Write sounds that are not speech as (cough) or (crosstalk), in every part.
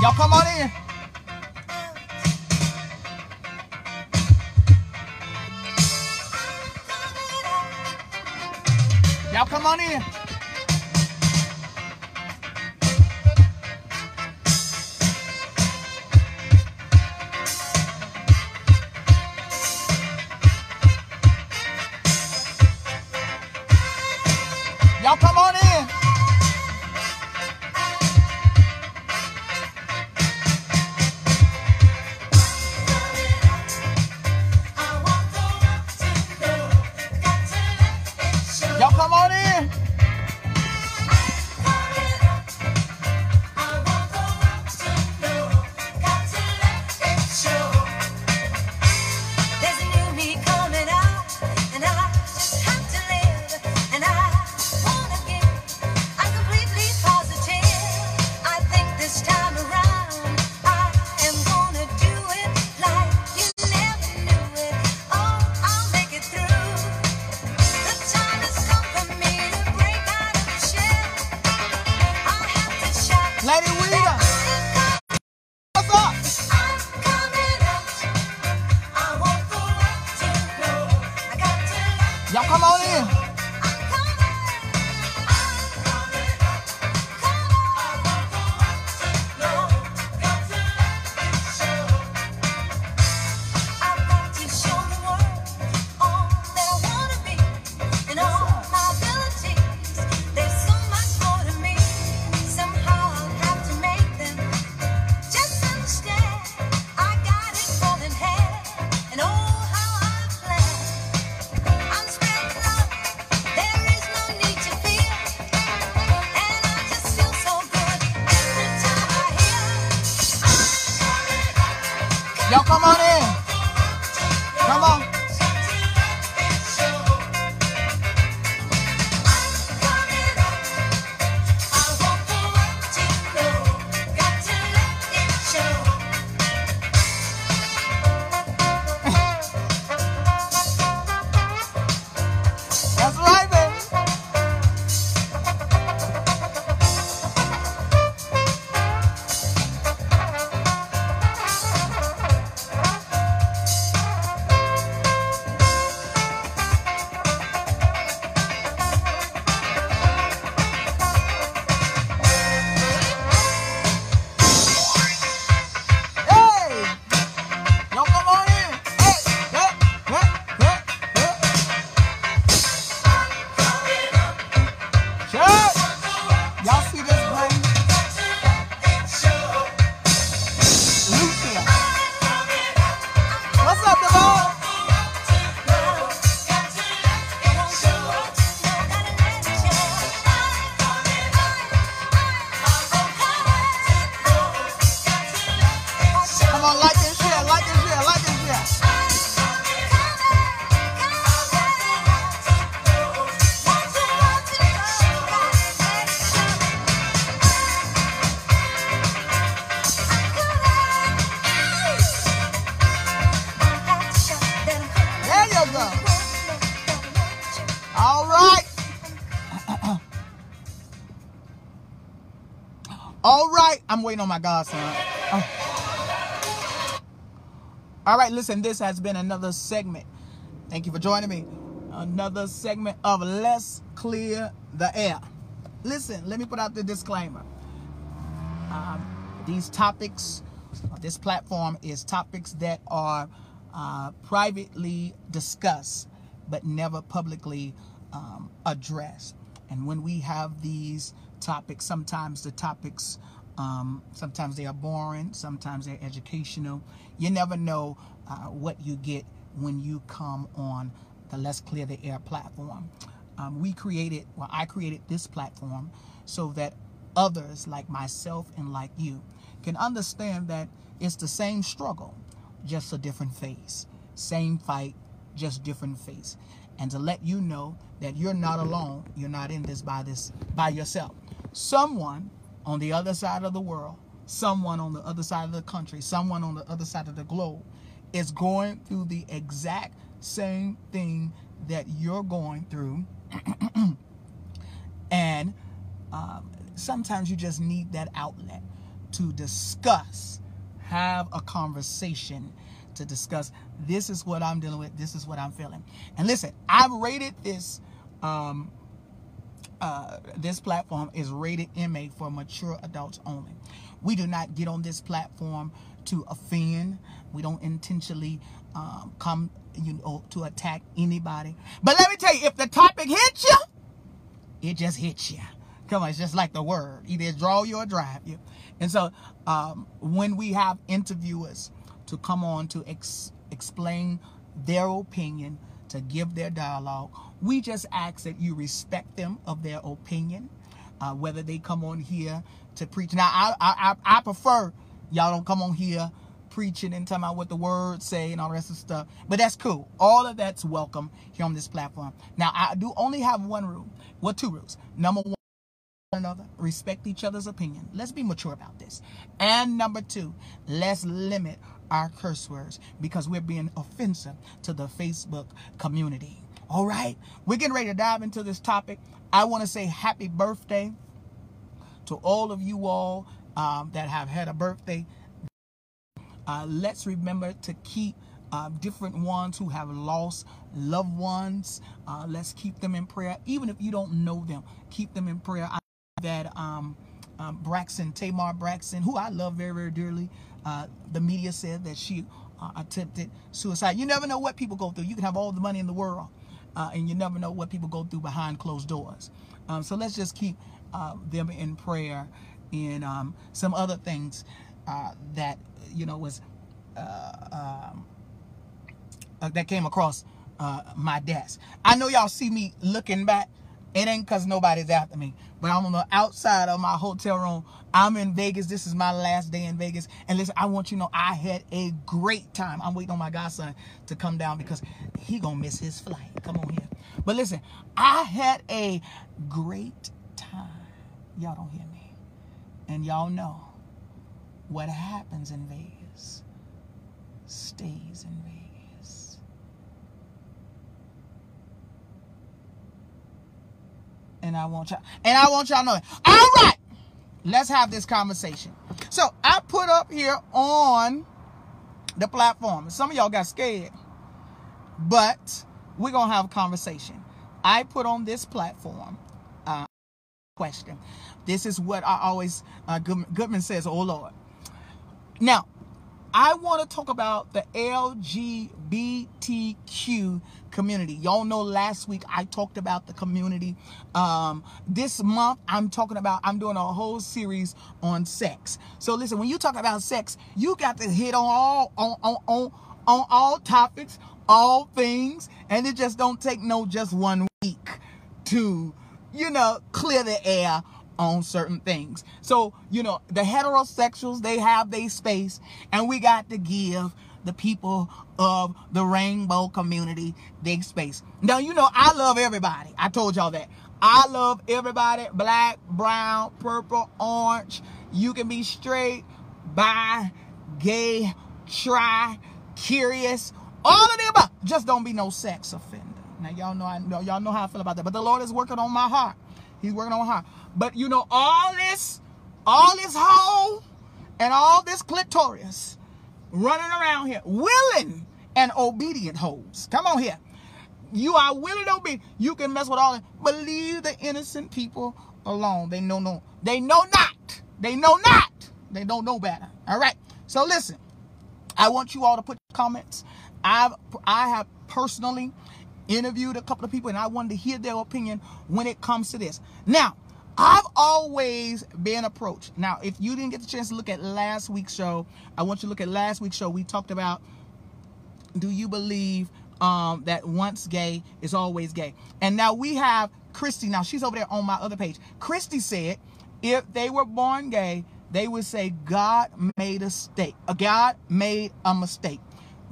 Y'all come All right. I'm waiting on my godson. Oh. All right, listen, this has been another segment. Thank you for joining me. Another segment of Let's Clear the Air. Listen, let me put out the disclaimer. Um, these topics, this platform is topics that are uh, privately discussed but never publicly um, addressed. And when we have these topics, sometimes the topics, um, sometimes they are boring, sometimes they're educational. You never know uh, what you get when you come on the Let's Clear the Air platform. Um, we created, well, I created this platform so that others like myself and like you can understand that it's the same struggle, just a different face. Same fight, just different face. And to let you know that you're not alone, you're not in this by this by yourself. Someone on the other side of the world, someone on the other side of the country, someone on the other side of the globe is going through the exact same thing that you're going through. (clears throat) and um, sometimes you just need that outlet. to discuss, have a conversation to discuss. This is what I'm dealing with. This is what I'm feeling. And listen, I've rated this. Um, uh, this platform is rated MA for mature adults only. We do not get on this platform to offend. We don't intentionally um, come, you know, to attack anybody. But let me tell you, if the topic hits you, it just hits you. Come on, it's just like the word. Either draw you or drive you. And so um, when we have interviewers to come on to ex- explain their opinion, to give their dialogue, we just ask that you respect them of their opinion, uh, whether they come on here to preach. Now, I, I, I, prefer y'all don't come on here preaching and talking about what the words say and all the rest of stuff. But that's cool. All of that's welcome here on this platform. Now, I do only have one rule. Well, two rules. Number one, another, respect each other's opinion. Let's be mature about this. And number two, let's limit our curse words because we're being offensive to the Facebook community. All right, we're getting ready to dive into this topic. I want to say happy birthday to all of you all um, that have had a birthday. Uh, let's remember to keep uh, different ones who have lost loved ones. Uh, let's keep them in prayer, even if you don't know them. Keep them in prayer. I that um, um, Braxton, Tamar Braxton, who I love very, very dearly. Uh, the media said that she uh, attempted suicide. You never know what people go through. You can have all the money in the world, uh, and you never know what people go through behind closed doors. Um, so let's just keep uh, them in prayer and um, some other things uh, that you know was uh, um, that came across my desk. I know y'all see me looking back. It ain't because nobody's after me, but I'm on the outside of my hotel room. I'm in Vegas. This is my last day in Vegas. And listen, I want you to know I had a great time. I'm waiting on my godson to come down because he gonna miss his flight. Come on here. But listen, I had a great time. Y'all don't hear me. And y'all know what happens in Vegas stays in Vegas. And I want y'all, and I want y'all know it. All right, let's have this conversation. So I put up here on the platform. Some of y'all got scared, but we're gonna have a conversation. I put on this platform uh, question. This is what I always uh, Good- Goodman says. Oh Lord. Now, I want to talk about the LGBTQ community. Y'all know last week I talked about the community. Um, this month I'm talking about, I'm doing a whole series on sex. So listen, when you talk about sex, you got to hit on all on on on, on all topics, all things, and it just don't take no just one week to, you know, clear the air on certain things. So, you know, the heterosexuals, they have their space, and we got to give the people of the rainbow community their space. Now, you know, I love everybody. I told y'all that. I love everybody black, brown, purple, orange. You can be straight, bi, gay, try, curious, all of them. Just don't be no sex offender. Now, y'all know I know y'all know how I feel about that. But the Lord is working on my heart. He's working on my heart. But you know, all this, all this hole and all this clitoris running around here, willing and obedient hoes. Come on here. You are willing and obedient. You can mess with all that. But leave the innocent people alone. They know no. They know not. They know not. They don't know better. All right. So listen. I want you all to put comments. I've I have personally interviewed a couple of people and I wanted to hear their opinion when it comes to this. Now, I've always been approached. Now, if you didn't get the chance to look at last week's show, I want you to look at last week's show. We talked about do you believe um, that once gay is always gay? And now we have Christy. Now she's over there on my other page. Christy said if they were born gay, they would say God made a mistake. God made a mistake.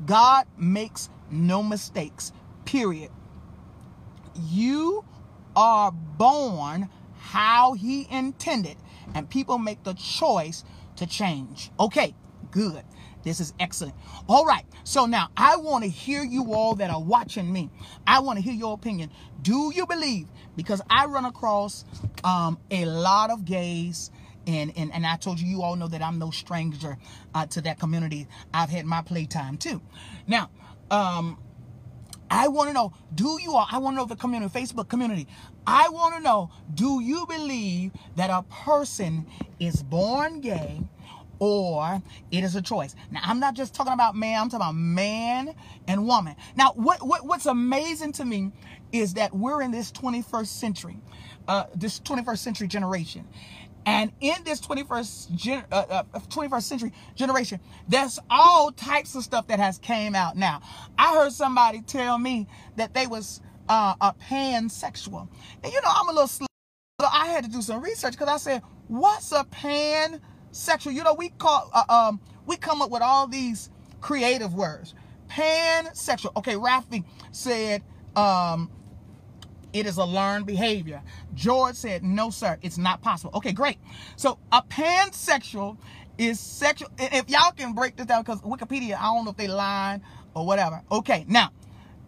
God makes no mistakes. Period. You are born how he intended, and people make the choice to change. Okay, good. This is excellent. All right. So now I want to hear you all that are watching me. I want to hear your opinion. Do you believe? Because I run across um, a lot of gays And, and, and I told you, you all know that I'm no stranger uh, to that community. I've had my playtime too. Now, um, I want to know, do you all, I want to know the community, Facebook community. I want to know, do you believe that a person is born gay or it is a choice? Now, I'm not just talking about man, I'm talking about man and woman. Now, what, what what's amazing to me is that we're in this 21st century, uh, this 21st century generation. And in this 21st gen, uh, uh, 21st century generation, there's all types of stuff that has came out now. I heard somebody tell me that they was uh, a pansexual, and you know I'm a little slow. So I had to do some research because I said, "What's a pansexual?" You know, we call uh, um, we come up with all these creative words. Pansexual. Okay, Rafi said um, it is a learned behavior. George said, no, sir, it's not possible. Okay, great. So a pansexual is sexual. If y'all can break this down, because Wikipedia, I don't know if they lying or whatever. Okay, now,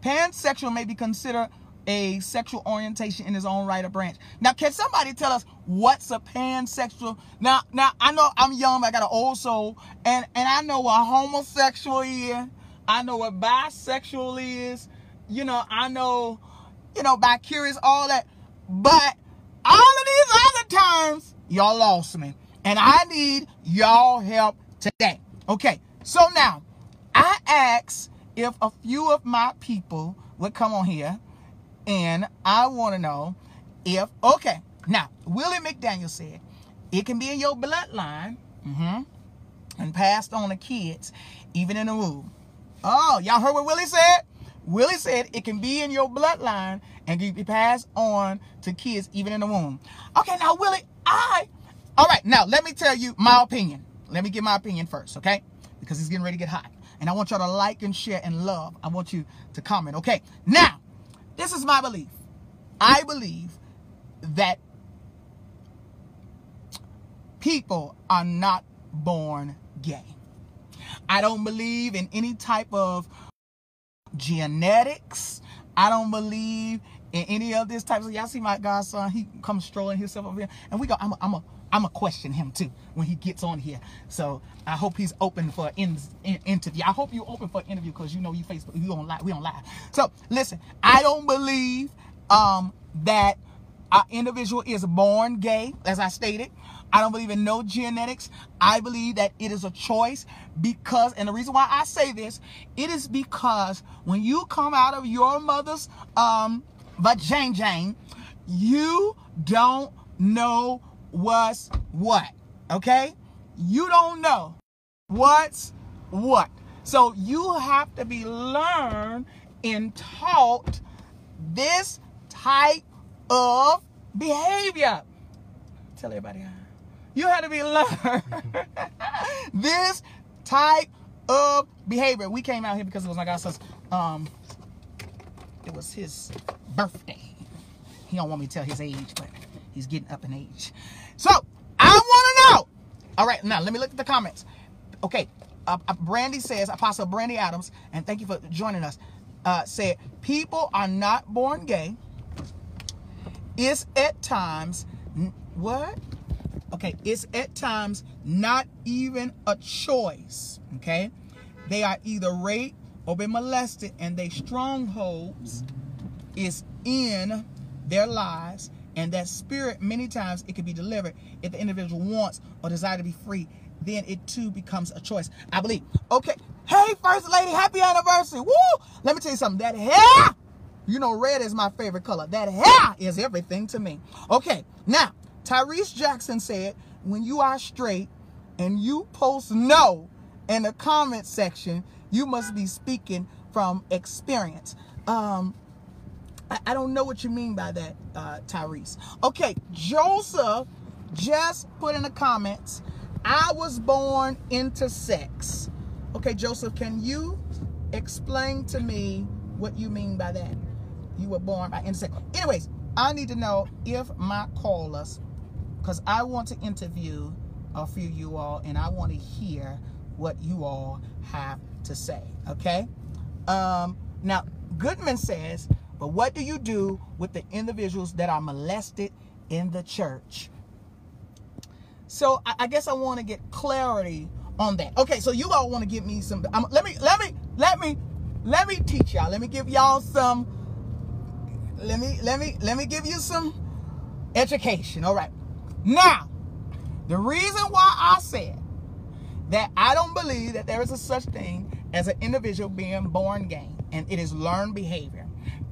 pansexual may be considered a sexual orientation in his own right or branch. Now, can somebody tell us what's a pansexual? Now, now I know I'm young, I got an old soul, and and I know what homosexual is. I know what bisexual is. You know, I know you know, by curious, all that. But all of these other terms, y'all lost me. And I need y'all help today. Okay, so now I asked if a few of my people would come on here and I want to know if, okay, now Willie McDaniel said it can be in your bloodline mhm, and passed on to kids, even in the womb. Oh, y'all heard what Willie said? Willie said it can be in your bloodline and be passed on to kids even in the womb. Okay, now Willie, I all right, now let me tell you my opinion. Let me give my opinion first, okay? Because it's getting ready to get hot. And I want y'all to like and share and love. I want you to comment, okay? Now, this is my belief. I believe that people are not born gay. I don't believe in any type of genetics. I don't believe in any of this type of y'all see my godson he comes strolling himself over here and we go i'm a, I'm a I'm gonna question him too when he gets on here. So I hope he's open for an in, interview. I hope you're open for an interview because you know you Facebook you don't lie we don't lie. So listen, I don't believe um that an individual is born gay, as I stated. I don't believe in no genetics. I believe that it is a choice because, and the reason why I say this, it is because when you come out of your mother's um vagina, you don't know what's what. Okay? You don't know what's what. So you have to be learned and taught this type of behavior. Tell everybody. You have to be (laughs) learned this type of behavior. We came out here because it was my godson's um it was his birthday. He don't want me to tell his age, but he's getting up in age. So I want to know. All right, now let me look at the comments. Okay, uh, uh, Brandy says, Apostle Brandy Adams, and thank you for joining us. Uh, said people are not born gay. It's at times what? Okay, it's at times not even a choice. Okay, they are either raped or been molested, and they strongholds is in their lives and that spirit many times it can be delivered if the individual wants or desire to be free. Then it too becomes a choice. I believe. Okay. Hey first lady happy anniversary. Woo! Let me tell you something. That hair you know red is my favorite color. That hair is everything to me. Okay. Now tyrese jackson said when you are straight and you post no in the comment section you must be speaking from experience. Um I, I don't know what you mean by that, uh, Tyrese. Okay, Joseph just put in the comments, I was born intersex. Okay, Joseph, can you explain to me what you mean by that? You were born by intersex. Anyways, I need to know if my callers, because I want to interview a few of you all, and I want to hear what you all have to say. Okay. Um, now, Goodman says but what do you do with the individuals that are molested in the church? So I, I guess I want to get clarity on that. Okay, so you all want to give me some. Um, let me let me let me let me teach y'all. Let me give y'all some. Let me let me let me give you some education. All right. Now, the reason why I said that I don't believe that there is a such thing as an individual being born gay and it is learned behavior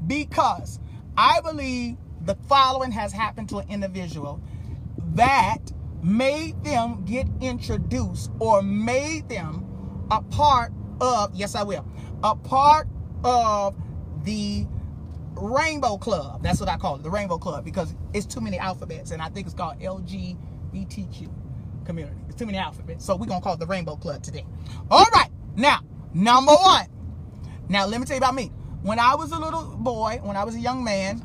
because I believe the following has happened to an individual that made them get introduced or made them a part of, yes, I will, a part of the Rainbow Club. That's what I call it, the Rainbow Club, because it's too many alphabets, and I think it's called LGBTQ community. It's too many alphabets, so we're gonna call it the Rainbow Club today. All right, now number one. Now let me tell you about me. When I was a little boy, when I was a young man,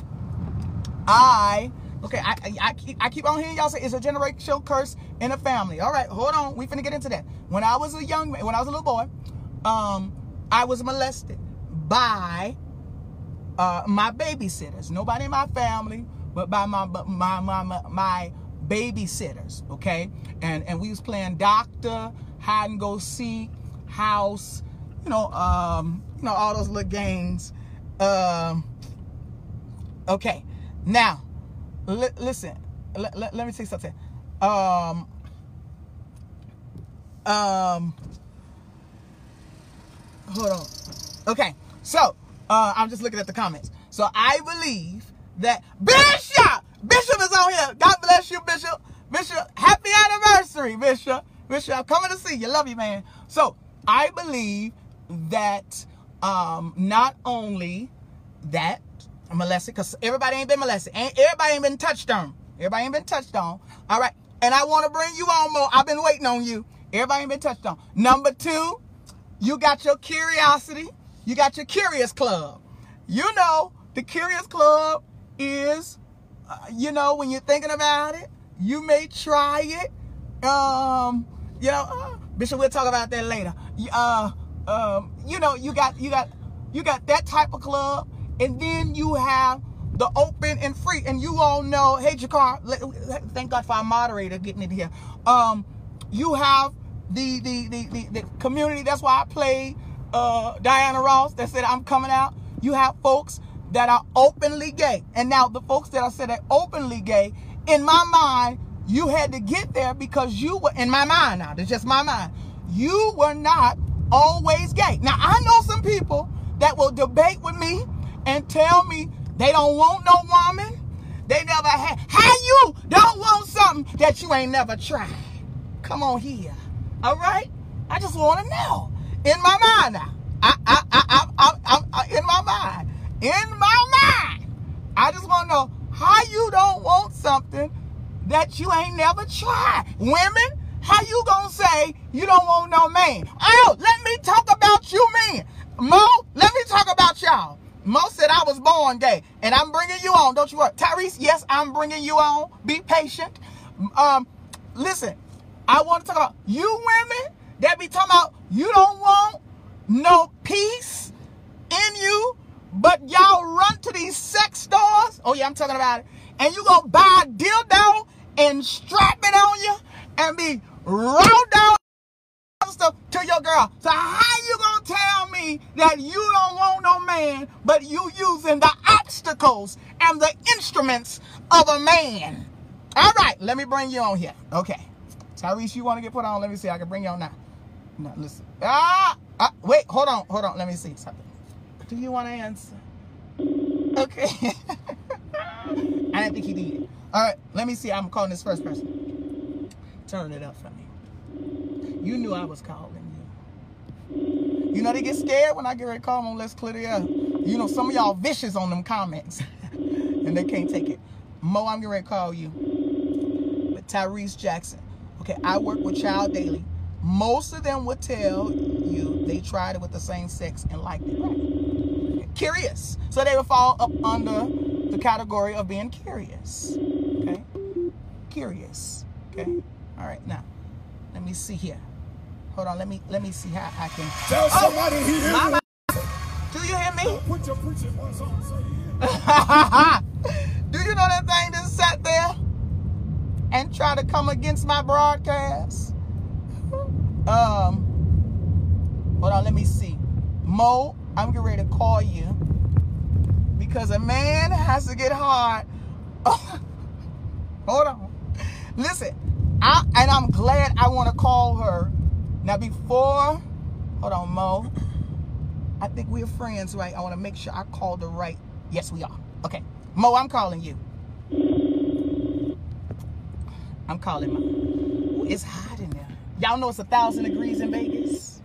I okay, I I, I keep, I keep on hearing y'all say it's a generational curse in a family. All right, hold on, we finna get into that. When I was a young man, when I was a little boy, um, I was molested by uh, my babysitters. Nobody in my family, but by my my my my, my babysitters. Okay, and and we was playing doctor, hide and go seek, house, you know, um, know all those little games. Um, okay, now li- listen. Let, let, let me say something. Um, um, hold on. Okay, so uh, I'm just looking at the comments. So I believe that Bishop, Bishop is on here. God bless you, Bishop. Bishop, happy anniversary, Bishop. Bishop, I'm coming to see you. Love you, man. So I believe that um, not only that molested, because everybody ain't been molested, ain't everybody ain't been touched on. Everybody ain't been touched on. All right, and I want to bring you on more. I've been waiting on you. Everybody ain't been touched on. Number two, you got your curiosity. You got your curious club. You know, the curious club is, uh, you know, when you're thinking about it, you may try it. Um, you know, uh, Bishop, we'll talk about that later. Uh, um, you know, you got, you got, you got that type of club, and then you have the open and free. And you all know, hey, Jakar, thank God for our moderator getting it here. Um, you have the the the, the, the community. That's why I played uh, Diana Ross that said I'm coming out. You have folks that are openly gay, and now the folks that are said are openly gay. In my mind, you had to get there because you were in my mind. Now, it's just my mind. You were not always gay. Now I know some people that will debate with me and tell me they don't want no woman. They never had. How you don't want something that you ain't never tried? Come on here. All right? I just want to know. In my mind now. I, I, I, I, I, I, in my mind. In my mind. I just want to know how you don't want something that you ain't never tried. Women, how you gonna say you don't want no man? Oh, let me talk about you men. Mo, let me talk about y'all. Mo said I was born gay, and I'm bringing you on. Don't you worry. Tyrese, yes, I'm bringing you on. Be patient. Um, listen, I want to talk about you women that be talking about you don't want no peace in you, but y'all run to these sex stores. Oh yeah, I'm talking about it. And you go buy a dildo and strap it on you and be rolled down stuff to your girl. So how you gonna tell me that you don't want no man, but you using the obstacles and the instruments of a man? All right, let me bring you on here. Okay. Tyrese, you want to get put on? Let me see. I can bring you on now. No, listen. Ah, ah, wait, hold on, hold on. Let me see something. Do you want to answer? Okay. (laughs) I didn't think he did. All right, let me see. I'm calling this first person. Turn it up for me. You knew I was calling you. You know they get scared when I get ready to call them on Let's Clear the Air. You know, some of y'all vicious on them comments. (laughs) and they can't take it. Mo, I'm getting ready to call you. But Tyrese Jackson. Okay, I work with Child Daily. Most of them would tell you they tried it with the same sex and liked it. Right? Curious. So they would fall up under the category of being curious. Okay? Curious. Okay? All right, now, let me see here. Hold on, let me let me see how I can. Tell somebody he My- Do you hear me? Put your voice on. Say. (laughs) Do you know that thing that sat there and try to come against my broadcast. Um, hold on, let me see. Mo, I'm getting ready to call you because a man has to get hard. (laughs) hold on. Listen, I and I'm glad I want to call her. Now before, hold on, Mo. I think we're friends, right? I want to make sure I called the right. Yes, we are. Okay, Mo, I'm calling you. I'm calling. Ooh, it's hot in there. Y'all know it's a thousand degrees in Vegas.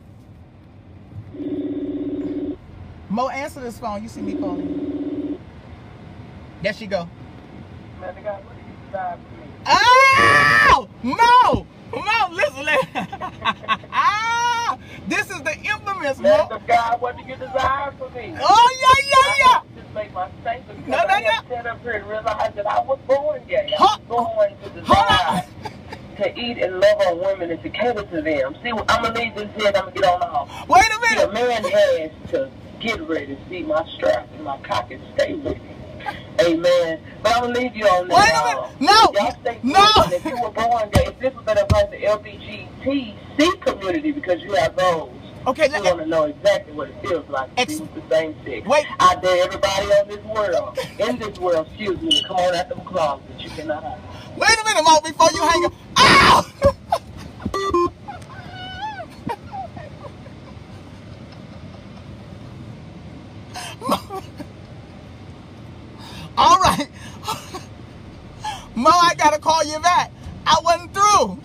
Mo, answer this phone. You see me calling. There she go. Oh! Mo! Mo, listen, listen. ah, (laughs) this is the infamous Mo. of God, what do you desire for me? Oh, yeah, yeah, yeah. Just make my statement No, because no, I have no. sat up here and realized that I was born gay. I was born to desire to eat and love on women and to cater to them. See, I'm gonna leave this here and I'm gonna get on off. Wait a See, a man has to get ready. See, my strap and my cock and stay ready. Amen. But I'm gonna leave you on Wait a minute. No. Y'all No. If you were born if this was better like the LBGTC community because you have those. Okay, You let want to know exactly what it feels like to Ex- be the same sex. Wait. I dare everybody on this world, in this world, excuse me, to come on out them closets. You cannot hide. Wait a minute, Mo, before you hang up. Ow! (laughs) All right. Mo, I gotta call you back. I wasn't through.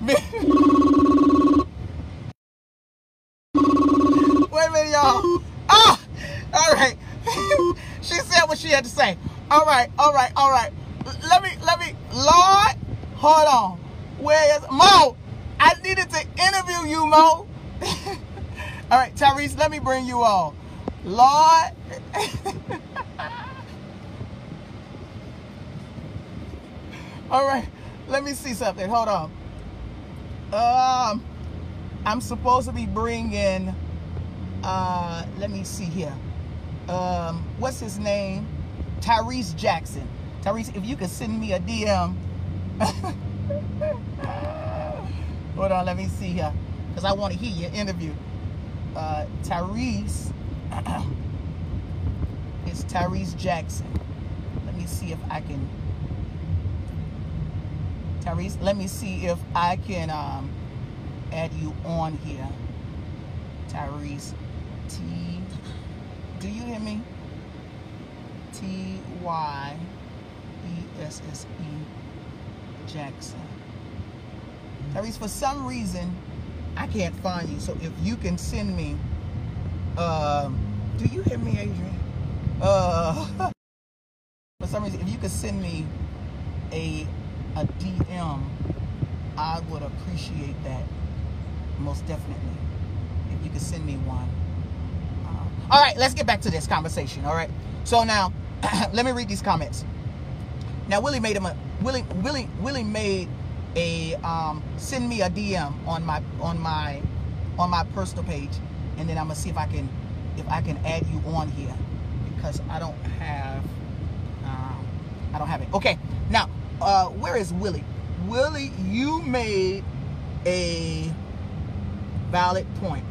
(laughs) Wait a minute, y'all. Ah, all right. (laughs) she said what she had to say. All right, all right, all right. Let me, let me, Lord, hold on. Where is Mo? I needed to interview you, Mo. (laughs) all right, Tyrese, let me bring you on. Lord. All right, let me see something. Hold on. Um, I'm supposed to be bringing uh let me see here. Um what's his name? Tyrese jackson. Tyrese if you could send me a dm (laughs) hold on let me see here because i want to hear your interview. Uh tyrese (clears throat) it's tyrese jackson. Let me see if i can tyrese let me see if i can um add you on here Tyrese. T. Do you hear me? T Y E S S E Jackson. Tyrese, for some reason, I can't find you. So if you can send me, um, do you hear me, Adrian? Uh, (laughs) for some reason, if you could send me a a DM, I would appreciate that most definitely if you could send me one. Uh, all right, let's get back to this conversation. All right. So now, (clears throat) let me read these comments. Now, Willie made him a Willie Willie Willie made a um, send me a DM on my on my on my personal page, and then I'm gonna see if I can if I can add you on here because I don't have um, I don't have it. Okay. Now, uh, where is Willie? Willie, you made a valid point.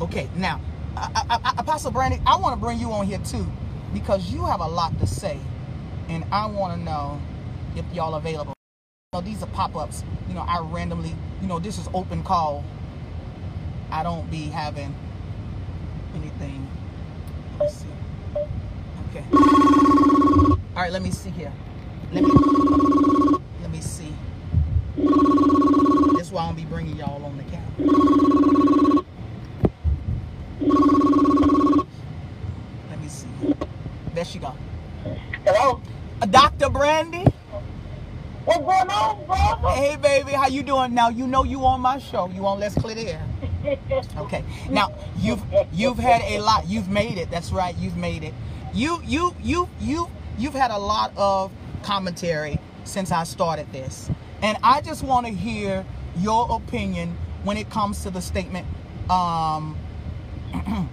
Okay, now, I, I, I, Apostle Brandy, I want to bring you on here too because you have a lot to say, and I want to know if y'all available. You know, these are pop-ups. You know, I randomly, you know, this is open call. I don't be having anything. Let me see. Okay. All right, let me see here. Let me. That's why I'm gonna be bringing y'all on the camera. Let me see. There she go. Hello? Uh, Dr. Brandy. What's going on, brother? Hey baby, how you doing? Now you know you on my show. You on Let's Clear the Air. (laughs) Okay. Now you've you've had a lot. You've made it. That's right. You've made it. You you you you you've had a lot of commentary since I started this, and I just want to hear your opinion when it comes to the statement. Um, (clears throat)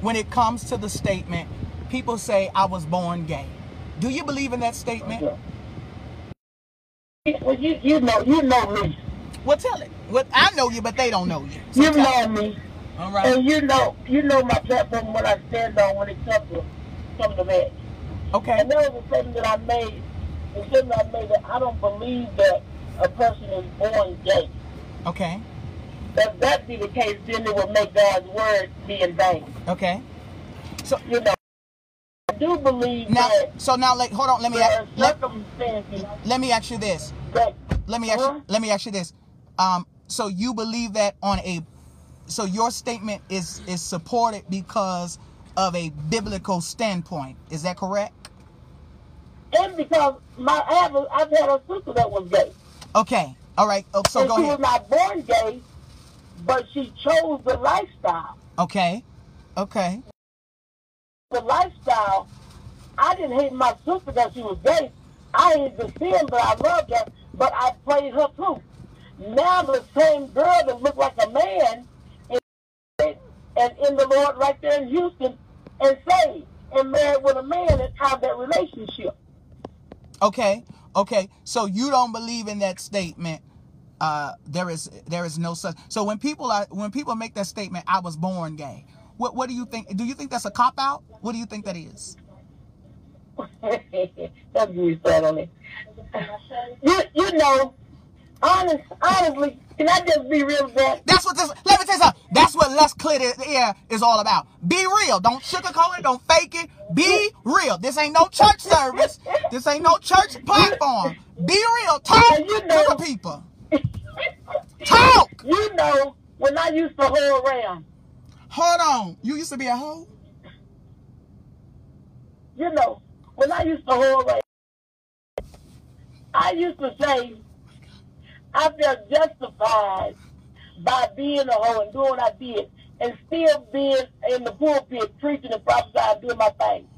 when it comes to the statement, people say I was born gay. Do you believe in that statement? Well, you you know you know me. Well, tell it. What I know you, but they don't know you. So You know me. All right. And you know you know my platform what I stand on when it comes to some of that. Okay. And there was a statement that I made. The statement I made that I don't believe that a person is born gay. Okay. If that be the case, then it would make God's word be in vain. Okay. So You know, I do believe now, that so now, like, hold on. Let me ask, let, let me ask you this. that Let me ask Huh? you, let me ask you this. Um, so you believe that on a, so your statement is is supported because of a biblical standpoint. Is that correct? And because my I have had a sister that was gay. Okay. All right. Oh, so and go she ahead. was not born gay, but she chose the lifestyle. Okay. Okay. The lifestyle. I didn't hate my sister because she was gay. I hated the sin, but I loved her. But I prayed her too. Now the same girl that looked like a man is and in the Lord right there in Houston and saved and married with a man and have that relationship. Okay. Okay. So you don't believe in that statement. Uh, there is there is no such. So when people are when people make that statement, I was born gay. What what do you think? Do you think that's a cop out? What do you think that is? That's on it. You you know, honest honestly, can I just be real? That's what this. Let me tell you something. That's what Let's Clear the Air is all about. Be real. Don't sugarcoat it. Don't fake it. Be real. This ain't no church service. This ain't no church platform. Be real. Talk you to the people. Talk. (laughs) You know, when I used to hold around, Hold on. You used to be a hoe. you know, when I used to hold around, I used to say I felt justified by being a hoe and doing what I did and still being in the pulpit preaching and prophesying doing my thing.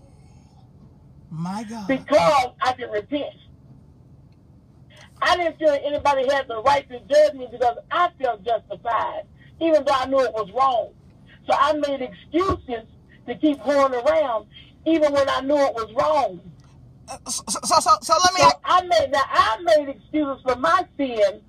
My God. because I can repent. I didn't feel anybody had the right to judge me because I felt justified, even though I knew it was wrong. So I made excuses to keep going around, even when I knew it was wrong. So, so, so, so let me. So I made now I made excuses for my sin,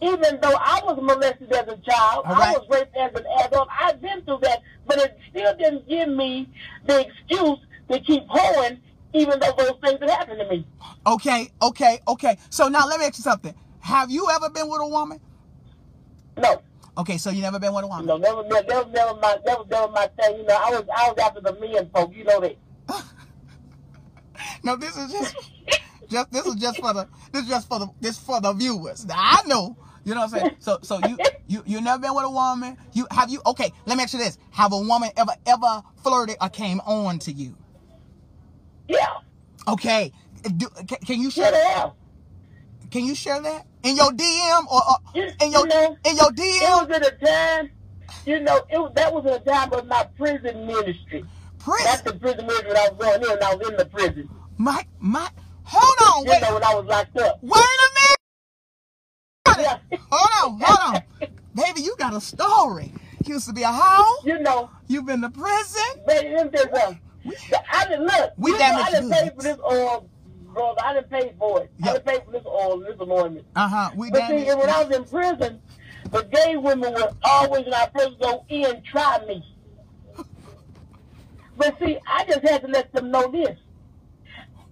even though I was molested as a child, right. I was raped as an adult. I've been through that, but it still didn't give me the excuse to keep going, even though those things had happened to me. Okay, okay, okay. So now let me ask you something. Have you ever been with a woman? No, Okay, so you never been with a woman. no, never, never, that was never my, that was never my thing. You know, I was, I was after the men folk. You know that. (laughs) No, this is just, just this is just for the this is just for the this for the viewers. Now, I know, you know what I'm saying. So so you you you never been with a woman. You have you? Okay, let me ask you this: Have a woman ever ever flirted or came on to you? Yeah, Okay, Do, can, can you share? have. Can you share that in your DM or, or You- in your you know, in your It DM? was at a time, you know, it was, that was at a time of my prison ministry. That's the prison ministry I was going in I was in the prison. My my. Hold on, You wait, know, when I was locked up. wait a minute. Yeah. Hold on, hold on, baby. You got a story. You used to be a hoe. You know, You've been to prison. baby, me tell you something. I didn't look. We you know, I didn't pay for this oil, brother. I didn't pay for it. Yep. I didn't pay for this oil, this anointment. Uh huh. We But see, when I was in prison, the gay women would always, when I first go in, try me. But see, I just had to let them know this.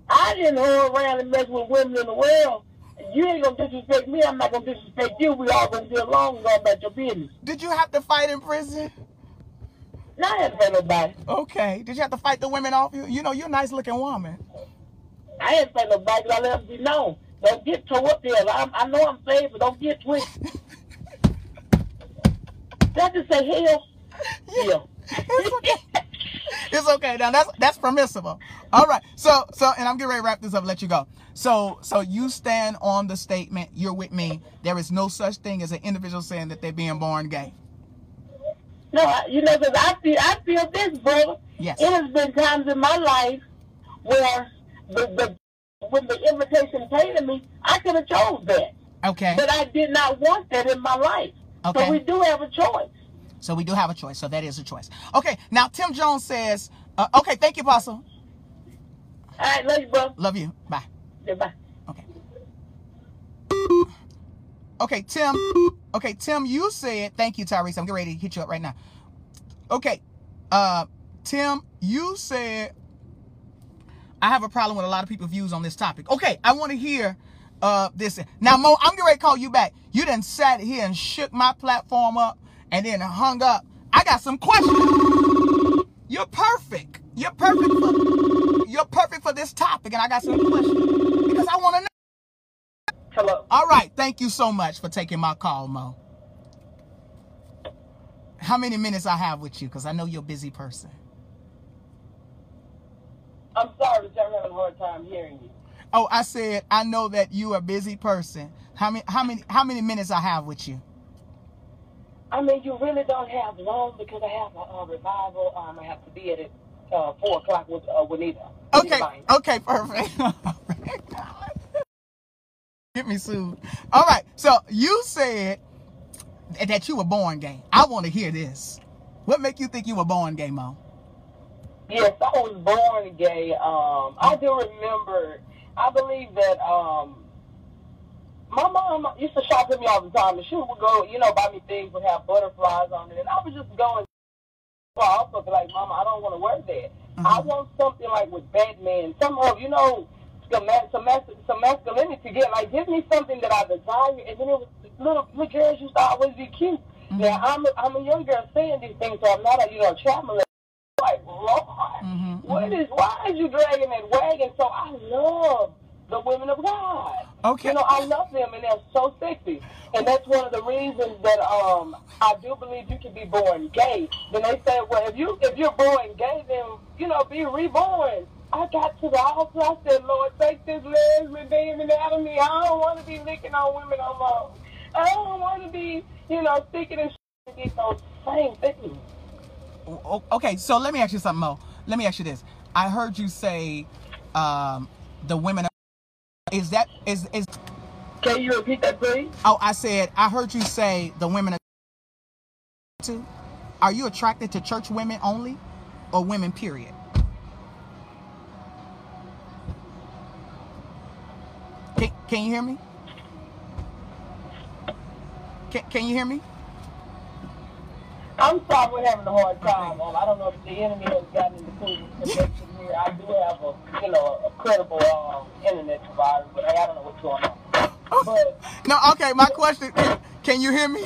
I didn't hold around and mess with women in the world. You ain't gonna disrespect me. I'm not gonna disrespect you. We all gonna get along and go about your business. Did you have to fight in prison? Now I ain't pay nobody. Okay. Did you have to fight the women off you? You know, you're a nice looking woman. I ain't pay nobody. I let them be known. Don't get tore up there. I, I know I'm saved, but don't get twisted. (laughs) That just say hell. Yeah. Okay. (laughs) It's okay. Now that's that's permissible. All right. So so and I'm getting ready to wrap this up let you go. So so you stand on the statement, you're with me. There is no such thing as an individual saying that they're being born gay. No, I- you know, because I feel, I feel this, brother. Yes. It has been times in my life where the, the when the invitation came to me, I could have chose that, Okay. but I did not want that in my life. Okay. So we do have a choice. So we do have a choice. So that is a choice. Okay. Now Tim Jones says, uh, okay, thank you, Apostle. All right, love you, bro. Love you. Bye. Yeah, bye. Okay. Okay, Tim. Okay, Tim, you said, thank you, Tyrese. I'm getting ready to hit you up right now. Okay. Uh, Tim, you said, I have a problem with a lot of people's views on this topic. Okay, I want to hear uh this. Now, Mo, I'm getting ready to call you back. You done sat here and shook my platform up and then hung up. I got some questions. You're perfect. You're perfect for you're perfect for this topic, and I got some questions because I want to know. Hello. All right, thank you so much for taking my call, Mo. How many minutes I have with you? Because I know you're a busy person. I'm sorry, but I'm having a hard time hearing you. Oh, I said I know that you are a busy person. How many how many how many minutes I have with you? I mean, you really don't have long because I have a, uh revival. Um, I have to be at it uh, four o'clock with uh, Juanita. Okay, okay, perfect. (laughs) Get me sued. All right, so you said that you were born gay. I want to hear this. What make you think you were born gay, Mo? Yes, I was born gay. Um, I do remember. I believe that um, my mom used to shop with me all the time, and she would go, you know, buy me things would have butterflies on it, and I would just go and. I also be like, Mama, I don't want to wear that. I want something like with Batman, some of you know, some some, some masculinity. Get like, give me something that I desire, and then it was little little girls used to always be cute. Now I'm a, I'm a young girl saying these things, so I'm not a you know traveling like, Lord, Mhm, what is, why is you dragging that wagon? So I love the women of God. Okay. You know, I love them and they're so sexy. And that's one of the reasons that um I do believe you can be born gay. Then they say, well, if you if you're born gay, then you know be reborn. I got to the altar. I said, Lord, take this lesbian demon out of me. I don't want to be licking on women no more. I don't want to be, you know, sticking and sh- get those same things. Okay, so let me ask you something, Mo. Let me ask you this. I heard you say um, the women. Is that is is? Can you repeat that, please? Oh, I said I heard you say the women are. Too. Are you attracted to church women only, or women? Period. Can, can you hear me? Can, can you hear me? I'm sorry we're having a hard time. Um, I don't know if the enemy has gotten into connection here. I do have a, you know, a credible um, internet provider, but I don't know what's going on. But No. Okay. My question. Can you hear me?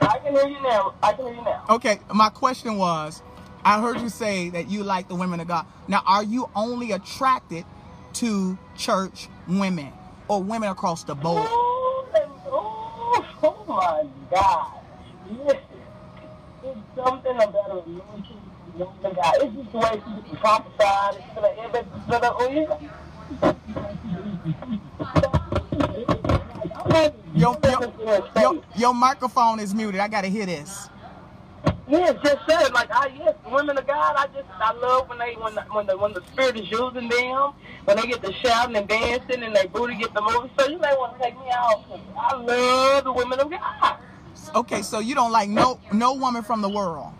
I can hear you now. I can hear you now. Okay, my question was, I heard you say that you like the women of God. Now, are you only attracted to church women or women across the board? Oh, oh, oh my God. It's something about a woman. It's just the way she can. It's gonna, it's gonna, oh, yeah. Your, your, your, your microphone is muted. I gotta hear this. Yes, just said like I yes, women of God. I just I love when they when the, when the when the spirit is using them, when they get to shouting and dancing and they booty get the moving. So you may want to take me out. I love the women of God. Okay, so you don't like no no woman from the world.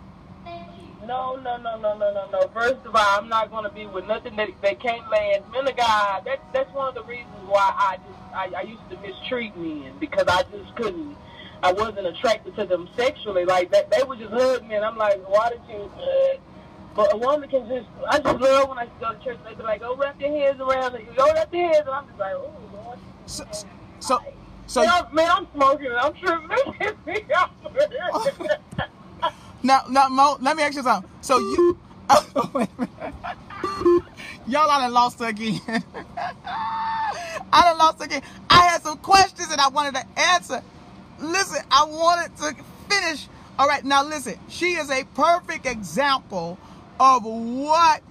No, no, no, no, no, no, no. First of all, I'm not going to be with nothing that they can't land. Men of God. That that's one of the reasons why I just I, I used to mistreat men because I just couldn't. I wasn't attracted to them sexually. Like that, they would just hug me, and I'm like, why did you? Uh, but a woman can just. I just love when I go to church. They be like, "Oh, wrap your hands around it. Go wrap your hands," and I'm just like, "Oh, Lord." So so, so man, I'm, man, I'm smoking I'm tripping. (laughs) (laughs) now now Mo, let me ask you something. So you (laughs) oh, wait a minute. Y'all I done lost again. I done lost again. I had some questions and I wanted to answer. Listen, I wanted to finish. All right, now listen. She is a perfect example of what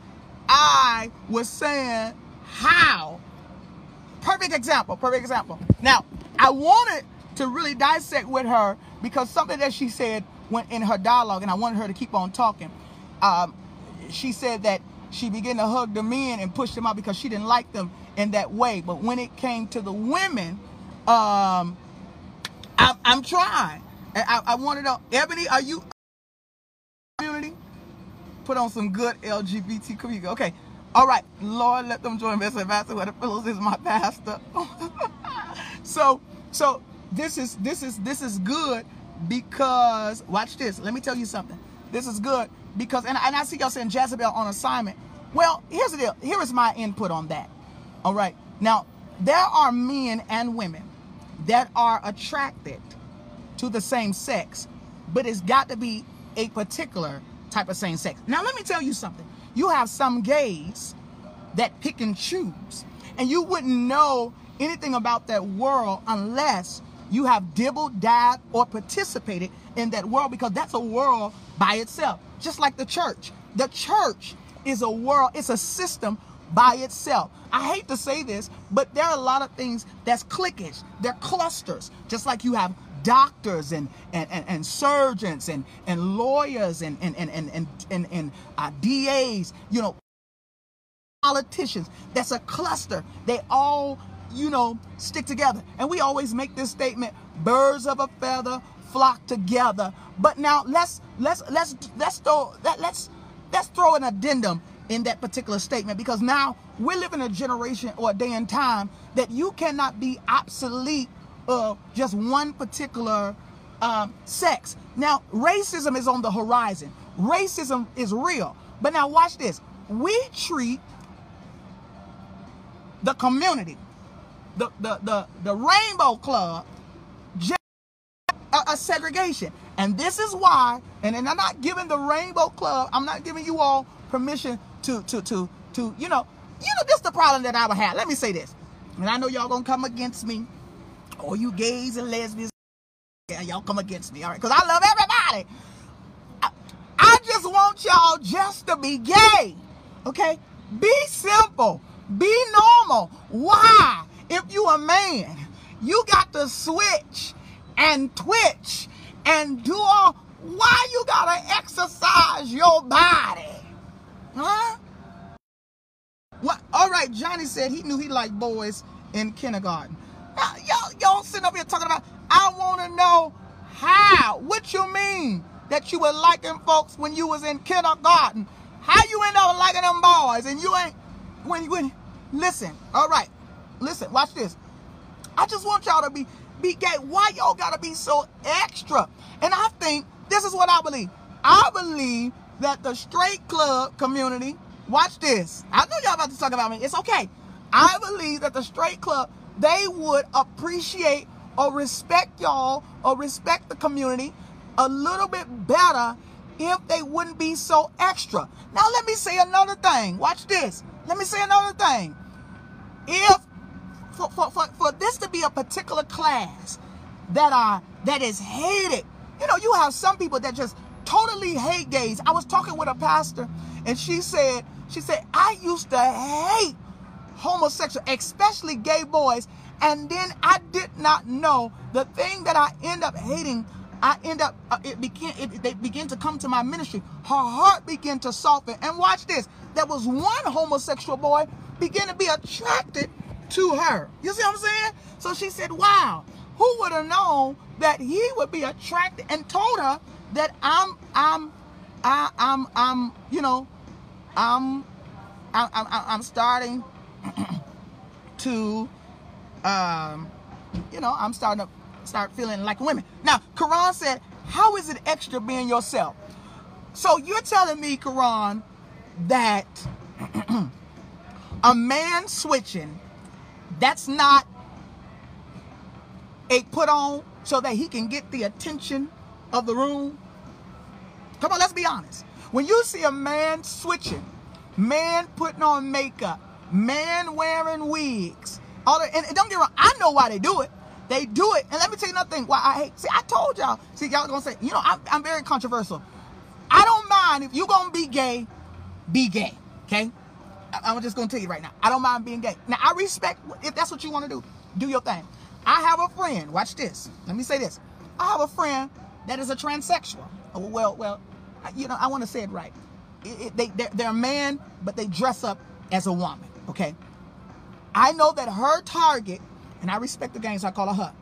I was saying. How perfect example perfect example now i wanted to really dissect with her because something that she said went in her dialogue and i wanted her to keep on talking. Um, she said that she began to hug the men and push them out because she didn't like them in that way. But when it came to the women um, I, i'm trying. I, I, wanted to ebony are you community? Put on some good lgbt community okay. All right, Lord, let them join me. Say, Pastor, where the pillows is my pastor. (laughs) so, so this is this is this is good because watch this. Let me tell you something. This is good because and, and I see y'all saying Jezebel on assignment. Well, here's the deal. Here is my input on that. All right. Now, there are men and women that are attracted to the same sex, but it's got to be a particular type of same sex. Now, let me tell you something. You have some gays that pick and choose, and you wouldn't know anything about that world unless you have dibbled, dabbed, or participated in that world because that's a world by itself, just like the church. The church is a world, it's a system by itself. I hate to say this, but there are a lot of things that's cliquish. They're clusters, just like you have doctors and and, and, and surgeons and, and lawyers and and and and and, and, and uh, DAs, you know, politicians. That's a cluster. They all, you know, stick together. And we always make this statement, birds of a feather flock together. But now let's let's let's let's throw let, let's let's throw an addendum in that particular statement because now we're living a generation or a day and time that you cannot be obsolete of just one particular um, sex. Now, racism is on the horizon. Racism is real. But now watch this. We treat the community, the the the, the Rainbow Club, just a, a segregation. And this is why, and, and I'm not giving the Rainbow Club, I'm not giving you all permission to to to to you know, you know, this is the problem that I would have. Let me say this. And I know y'all gonna come against me. All you gays and lesbians, yeah, y'all come against me, all right? Because I love everybody. I, I just want y'all just to be gay. Okay? Be simple. Be normal. Why? If you a man, you got to switch and twitch and do all. Why you gotta exercise your body? Huh? What? All right, Johnny said he knew he liked boys in kindergarten. Now, y'all, y'all sitting up here talking about, I want to know how. What you mean that you were liking folks when you was in kindergarten? How you end up liking them boys and you ain't, when you, when, listen, all right, listen, watch this. I just want y'all to be, be gay. Why y'all gotta be so extra? And I think this is what I believe. I believe that the straight club community, watch this. I know y'all about to talk about me. It's okay. I believe that the straight club, they would appreciate or respect y'all or respect the community a little bit better if they wouldn't be so extra. Now let me say another thing. Watch this. Let me say another thing. If for, for, for, for this to be a particular class that are that is hated, you know, you have some people that just totally hate gays. I was talking with a pastor and she said, she said, I used to hate homosexual, especially gay boys. And then I did not know the thing that I end up hating. I end up uh, it began it, they begin to come to my ministry. Her heart began to soften. And watch this. There was one homosexual boy began to be attracted to her. You see what I'm saying? So she said, "Wow, who would have known that he would be attracted?" And told her that I'm I'm I, I'm I'm you know I'm I'm I'm, I'm starting (clears throat) to, um, you know, I'm starting to start feeling like women. Now, Quran said, how is it extra being yourself? So you're telling me, Quran, that (clears throat) a man switching, that's not a put on so that he can get the attention of the room? Come on, let's be honest. When you see a man switching, man putting on makeup, man wearing wigs. All the, and, don't get wrong, I know why they do it. They do it. And let me tell you another thing. Why I hate. See, I told y'all. See, y'all gonna say, you know, I'm, I'm very controversial. I don't mind if you gonna be gay, be gay. Okay. I, I'm just gonna tell you right now. I don't mind being gay. Now I respect if that's what you want to do. Do your thing. I have a friend. Watch this. Let me say this. I have a friend that is a transsexual. Oh, Well, well, you know, I want to say it right. It, it, they, they're, they're a man, but they dress up as a woman. Okay. I know that her target, and I respect the game, so I call her her.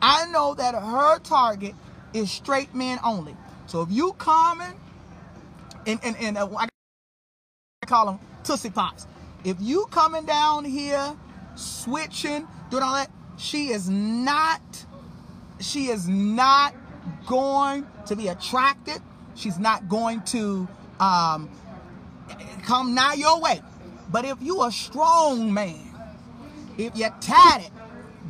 I know that her target is straight men only. So if you coming, and and and uh, I call them Tootsie Pops. If you coming down here, switching, doing all that, she is not, she is not going to be attracted. She's not going to um, come now your way. But if you a strong man, if you're tatted,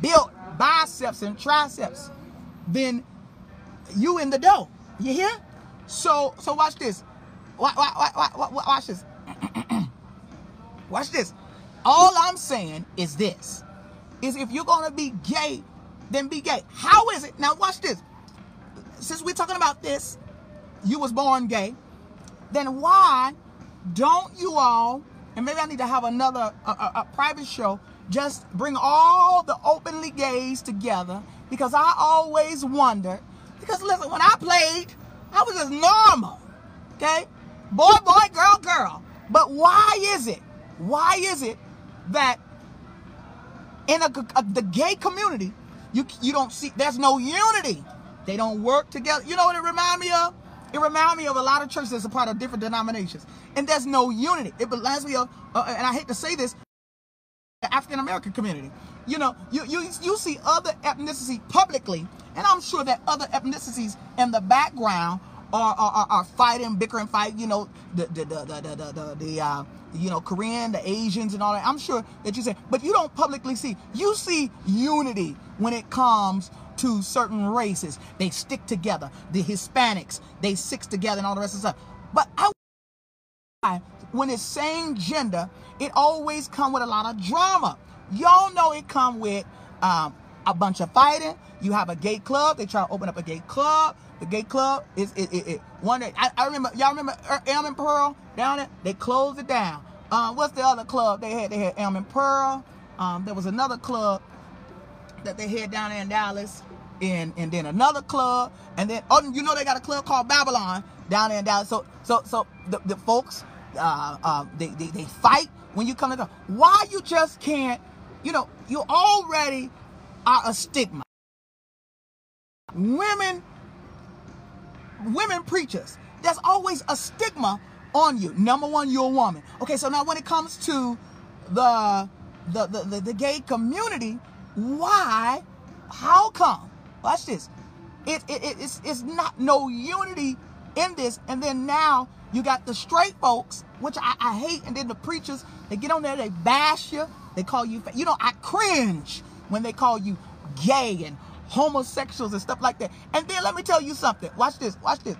built biceps and triceps, then you in the dough. You hear? So so watch this. Watch, watch, watch, watch this. (clears throat) watch this. All I'm saying is this: is if you're gonna be gay, then be gay. How is it? Now watch this. Since we're talking about this, you was born gay. Then why don't you all? And maybe I need to have another a, a, a private show. Just bring all the openly gays together because I always wondered. Because listen, when I played, I was just normal. Okay? Boy, boy, girl, girl. But why is it? Why is it that in a, a- the gay community, you you don't see there's no unity. They don't work together. You know what it remind me of? It remind me of a lot of churches that's a part of different denominations, and there's no unity. It reminds me of, uh, and I hate to say this, the African American community. You know, you, you you see other ethnicity publicly, and I'm sure that other ethnicities in the background are are, are, fighting, bickering, fight. You know, the the the the the, the, the, the uh, you know Korean, the Asians, and all that. I'm sure that you say, but you don't publicly see. You see unity when it comes to certain races. They stick together. The Hispanics, they stick together, and all the rest of the stuff. But I when it's same gender, it always come with a lot of drama. Y'all know it come with um, a bunch of fighting. You have a gay club. They try to open up a gay club. The gay club is it, it, it one day. I, I remember y'all remember Er- Elm and Pearl down there. They closed it down. Um, what's the other club they had? They had Elm and Pearl. Um, there was another club that they had down there in Dallas, and and then another club, and then oh, you know they got a club called Babylon down there in Dallas. So so so the, the folks, uh, uh, they, they they fight when you come to them. Why you just can't, you know, you already are a stigma. Women, women preachers, there's always a stigma on you. Number one, you're a woman. Okay, so now when it comes to the the the, the, the gay community, why? How come? Watch this. It, it, it- it's, it's not no unity in this. And then now you got the straight folks, which I, I hate, and then the preachers, they get on there, they bash you, they call you, you know, I cringe when they call you gay and homosexuals and stuff like that. And then let me tell you something. Watch this, watch this.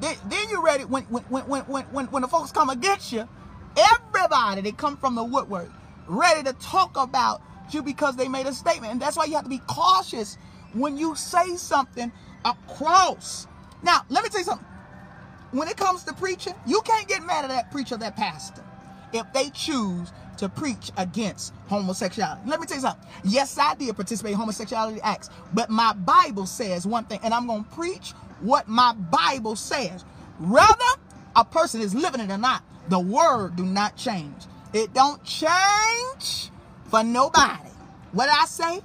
Then, then you're ready when when, when, when, when, when the folks come against you, everybody they come from the woodwork, ready to talk about you because they made a statement. And that's why you have to be cautious when you say something across. Now, let me tell you something. When it comes to preaching, you can't get mad at that preacher, that pastor, if they choose to preach against homosexuality. Let me tell you something. Yes, I did participate in homosexuality acts, but my Bible says one thing, and I'm going to preach what my Bible says. Whether a person is living it or not, the word do not change. It don't change for nobody. What I say?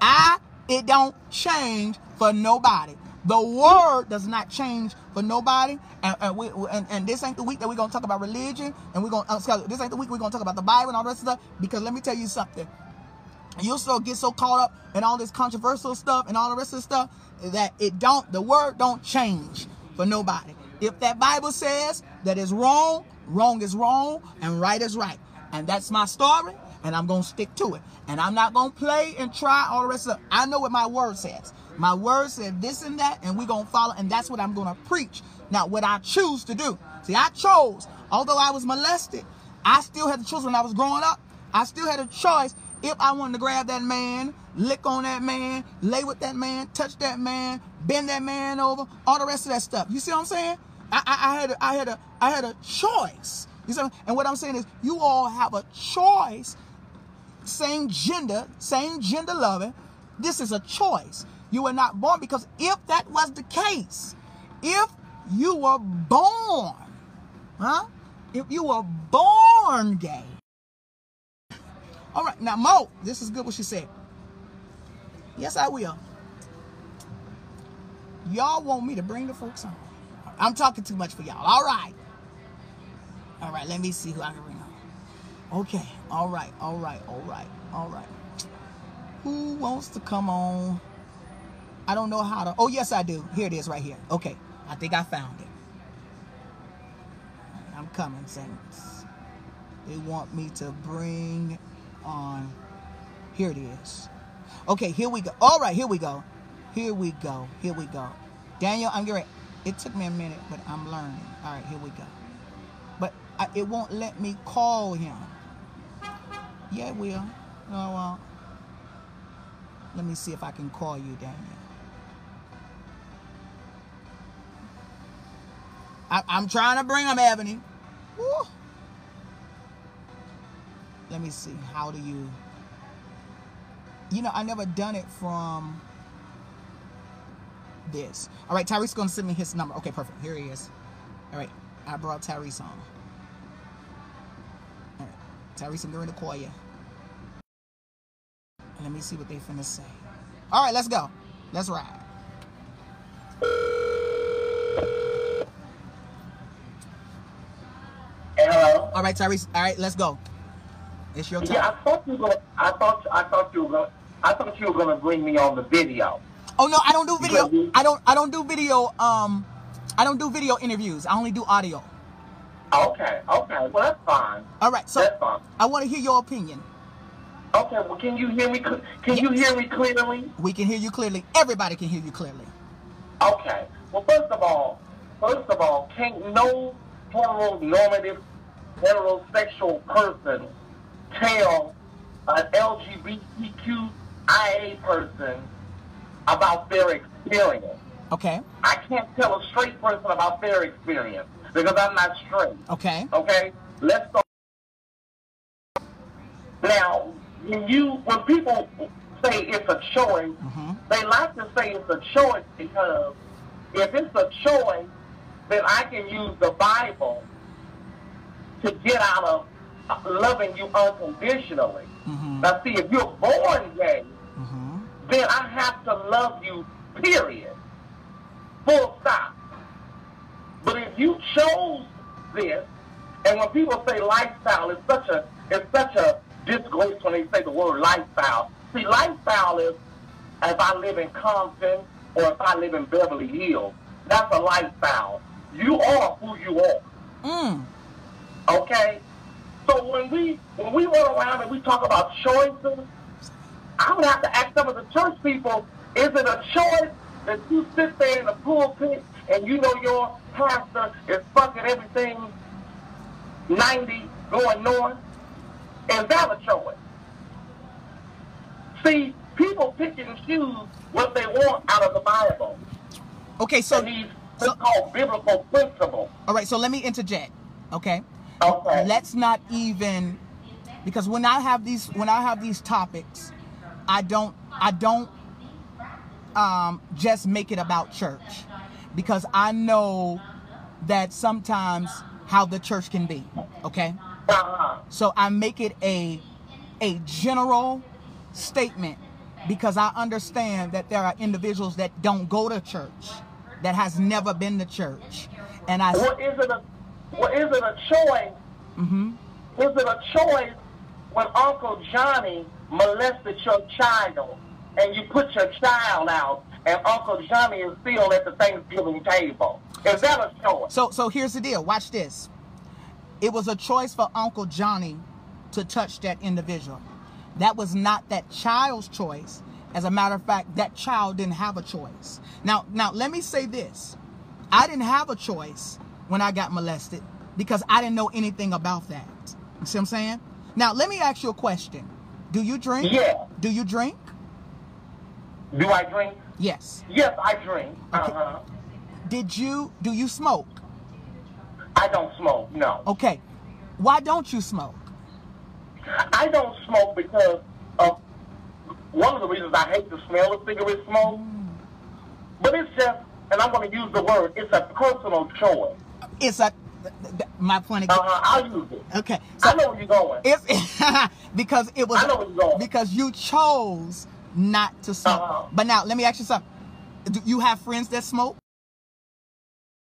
I it don't change for nobody. The word does not change for nobody, and and, we, and, and this ain't the week that we're gonna talk about religion, and we're gonna uh, sorry, this ain't the week we're gonna talk about the Bible and all the rest of stuff. Because let me tell you something, you'll so get so caught up in all this controversial stuff and all the rest of the stuff that it don't the word don't change for nobody. If that Bible says that is wrong, wrong is wrong, and right is right, and that's my story, and I'm gonna stick to it. And I'm not gonna play and try all the rest of. I know what my word says. My word said this and that, and we're gonna follow, and that's what I'm gonna preach. Now, what I choose to do. See, I chose, although I was molested, I still had the choice when I was growing up. I still had a choice if I wanted to grab that man, lick on that man, lay with that man, touch that man, bend that man over, all the rest of that stuff. You see what I'm saying? I, I, I had a, I had a I had a choice. You see, what and what I'm saying is, you all have a choice. Same gender, same gender loving. This is a choice. You were not born because if that was the case, if you were born, huh? If you were born gay. All right, now Mo, this is good what she said. Yes, I will. Y'all want me to bring the folks on. I'm talking too much for y'all. All right. All right, let me see who I can bring on. Okay. All right. All right. All right. All right. Who wants to come on? I don't know how to. Oh, yes, I do. Here it is right here. Okay. I think I found it. I'm coming, Saints. They want me to bring on. Here it is. Okay, here we go. All right, here we go. Here we go. Here we go. Daniel, I'm getting. It took me a minute, but I'm learning. All right, here we go. But I, it won't let me call him. Yeah, it will. Oh well. Let me see if I can call you, Daniel. I, I'm trying to bring him, Ebony. Woo. Let me see. How do you? You know, I never done it from this. All right, Tyrese gonna send me his number. Okay, perfect. Here he is. All right, I brought Tyrese on. All right, Tyrese, to call you. Let me see what they finna say. All right, let's go. Let's ride. Hello. All right, Tyrese. All right, let's go. It's your time. Yeah, I thought you were. Gonna, I thought. I thought you were. Gonna, I thought you were going to bring me on the video. Oh no, I don't do video. You- I don't. I don't do video. Um, I don't do video interviews. I only do audio. Okay. Okay. Well, that's fine. All right. So That's fine. I want to hear your opinion. Okay. Well, can you hear me? Can you hear me clearly? We can hear you clearly. Everybody can hear you clearly. Okay. Well, first of all, first of all, can't no heteronormative, heterosexual person tell an LGBTQIA person about their experience. Okay. I can't tell a straight person about their experience because I'm not straight. Okay. Okay? Let's go. Now, when you when people say it's a choice, Mhm. they like to say it's a choice because if it's a choice, then I can use the Bible to get out of loving you unconditionally. Mhm. Now, see, if you're born gay, Mhm. then I have to love you, period. Full stop. But if you chose this, and when people say lifestyle, it's such a it's such a disgrace when they say the word lifestyle. See, lifestyle is if I live in Compton or if I live in Beverly Hills. That's a lifestyle. You are who you are. Mm. Okay? So when we when we run around and we talk about choices, I would have to ask some of the church people, is it a choice that you sit there in the pulpit and you know your pastor is fucking everything 90 going north? Is that a choice? See, people pick and choose what they want out of the Bible. Okay. So. These so called biblical principles. all right. So let me interject. Okay. Okay. let's not even because when I have these when I have these topics, I don't I don't um, just make it about church because I know that sometimes how the church can be. Okay, uh-huh. so I make it a a general statement because I understand that there are individuals that don't go to church that has never been to church, and I What is it a what is it a choice? Mhm. Is it a choice when Uncle Johnny molested your child and you put your child out and Uncle Johnny is still at the Thanksgiving table? Is that a choice? So so here's the deal. Watch this. It was a choice for Uncle Johnny to touch that individual. That was not that child's choice. As a matter of fact, that child didn't have a choice. Now now let me say this. I didn't have a choice when I got molested because I didn't know anything about that. You see what I'm saying? Now let me ask you a question. Do you drink? Yeah. Do you drink? Do I drink? Yes. Yes, I drink. Uh-huh. Did you do you smoke? I don't smoke, no. Okay. Why don't you smoke? I don't smoke because of one of the reasons I hate the smell of cigarette smoke. But it's just, and I'm going to use the word, it's a personal choice. It's a my point of Uh-huh, I'll use it. Okay. I know where you're going. If (laughs) because it was I know where you're going. because you chose not to smoke. Uh-huh. But now let me ask you something. Do you have friends that smoke?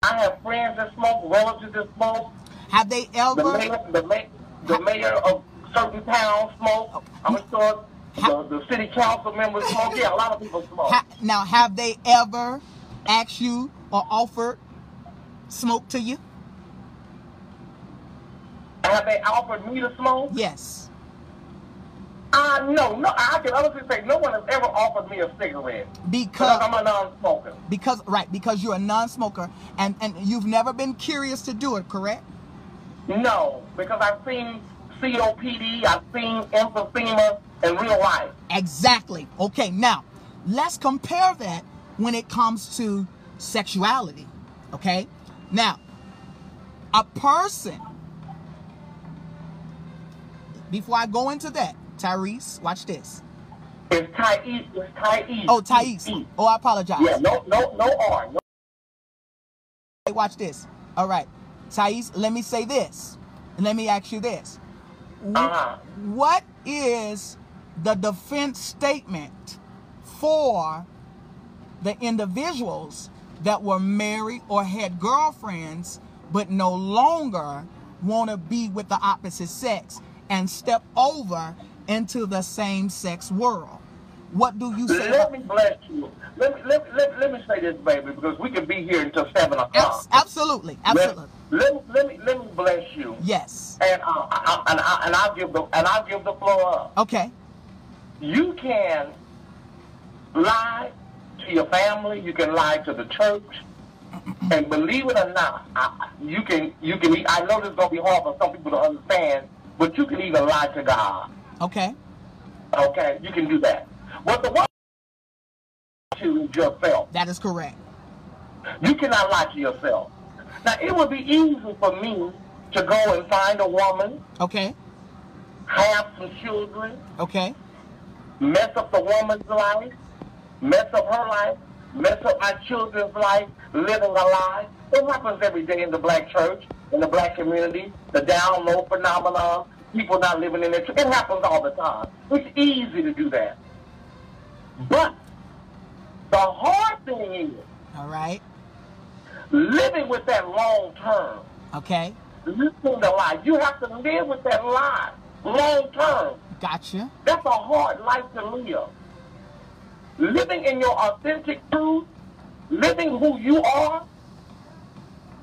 I have friends that smoke, relatives that smoke. Have they The ever the man, the mayor of certain towns smoke. I'm sure the, the city council members smoke. Yeah, a lot of people smoke. Ha- now, have they ever asked you or offered smoke to you? Have they offered me to smoke? Yes. Uh, no, no. I can honestly say no one has ever offered me a cigarette because I'm a non-smoker. because right because you're a non-smoker and and you've never been curious to do it, correct? No, because I've seen COPD, I've seen emphysema in real life. Exactly. Okay, now let's compare that when it comes to sexuality. Okay? Now, a person, before I go into that, Tyrese, watch this. It's Thais. It's. Oh, Thais. Oh, I apologize. Yeah, no, no, no R. No. Hey, watch this. All right. Thais, let me say this. Let me ask you this. Uh-huh. What is the defense statement for the individuals that were married or had girlfriends but no longer want to be with the opposite sex and step over into the same sex world? What do you say? Let me bless you. Let me let, let, let me say this, baby, because we can be here until seven o'clock. Abs- absolutely. Absolutely. Let, let, let me let me bless you. Yes. And uh, I, and I, and I'll give the and I'll give the floor up. Okay. You can lie to your family. You can lie to the church. And believe it or not, I, you can you can. I know this is gonna be hard for some people to understand, but you can even lie to God. Okay. Okay, you can do that. But the one to yourself. That is correct. You cannot lie to yourself. Now it would be easy for me to go and find a woman, Okay. have some children, Okay. mess up the woman's life, mess up her life, mess up my children's life, living a lie. It happens every day in the black church, in the black community, the down low phenomenon, people not living in their. It happens all the time. It's easy to do that. But the hard thing is All right. living with that long term. Okay. Listening to lie. You have to live with that lie long term. Gotcha. That's a hard life to live. Living in your authentic truth, living who you are,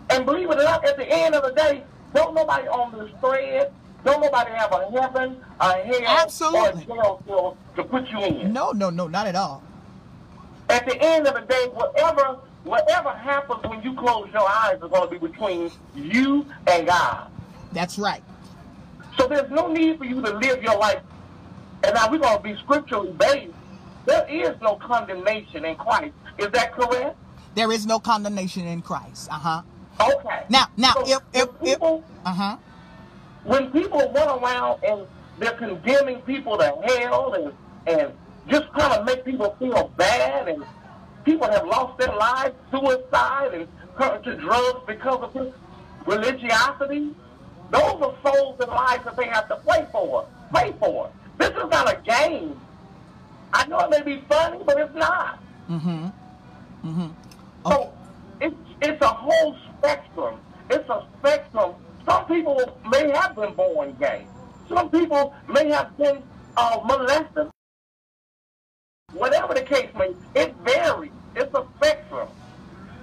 and believe it or not, at the end of the day, don't nobody on this thread, don't nobody have a heaven, a hell, Absolutely. or a jail cell to put you in. No, no, no, not at all. At the end of the day, whatever whatever happens when you close your eyes is going to be between you and God. That's right. So there's no need for you to live your life. And now we're going to be scripturally based. There is no condemnation in Christ. Is that correct? There is no condemnation in Christ. Uh huh. Okay. Now, now, So if if when if people, uh huh. when people run around and they're condemning people to hell and and just kind of make people feel bad and people have lost their lives, suicide and turned to drugs because of this religiosity. Those are souls and lives that they have to play for, pay for. This is not a game. I know it may be funny, but it's not. Mm-hmm. Mm-hmm. Okay. So it's it's a whole spectrum. It's a spectrum. Some people may have been born gay. Some people may have been uh, molested. Whatever the case may, it varies. It's a spectrum.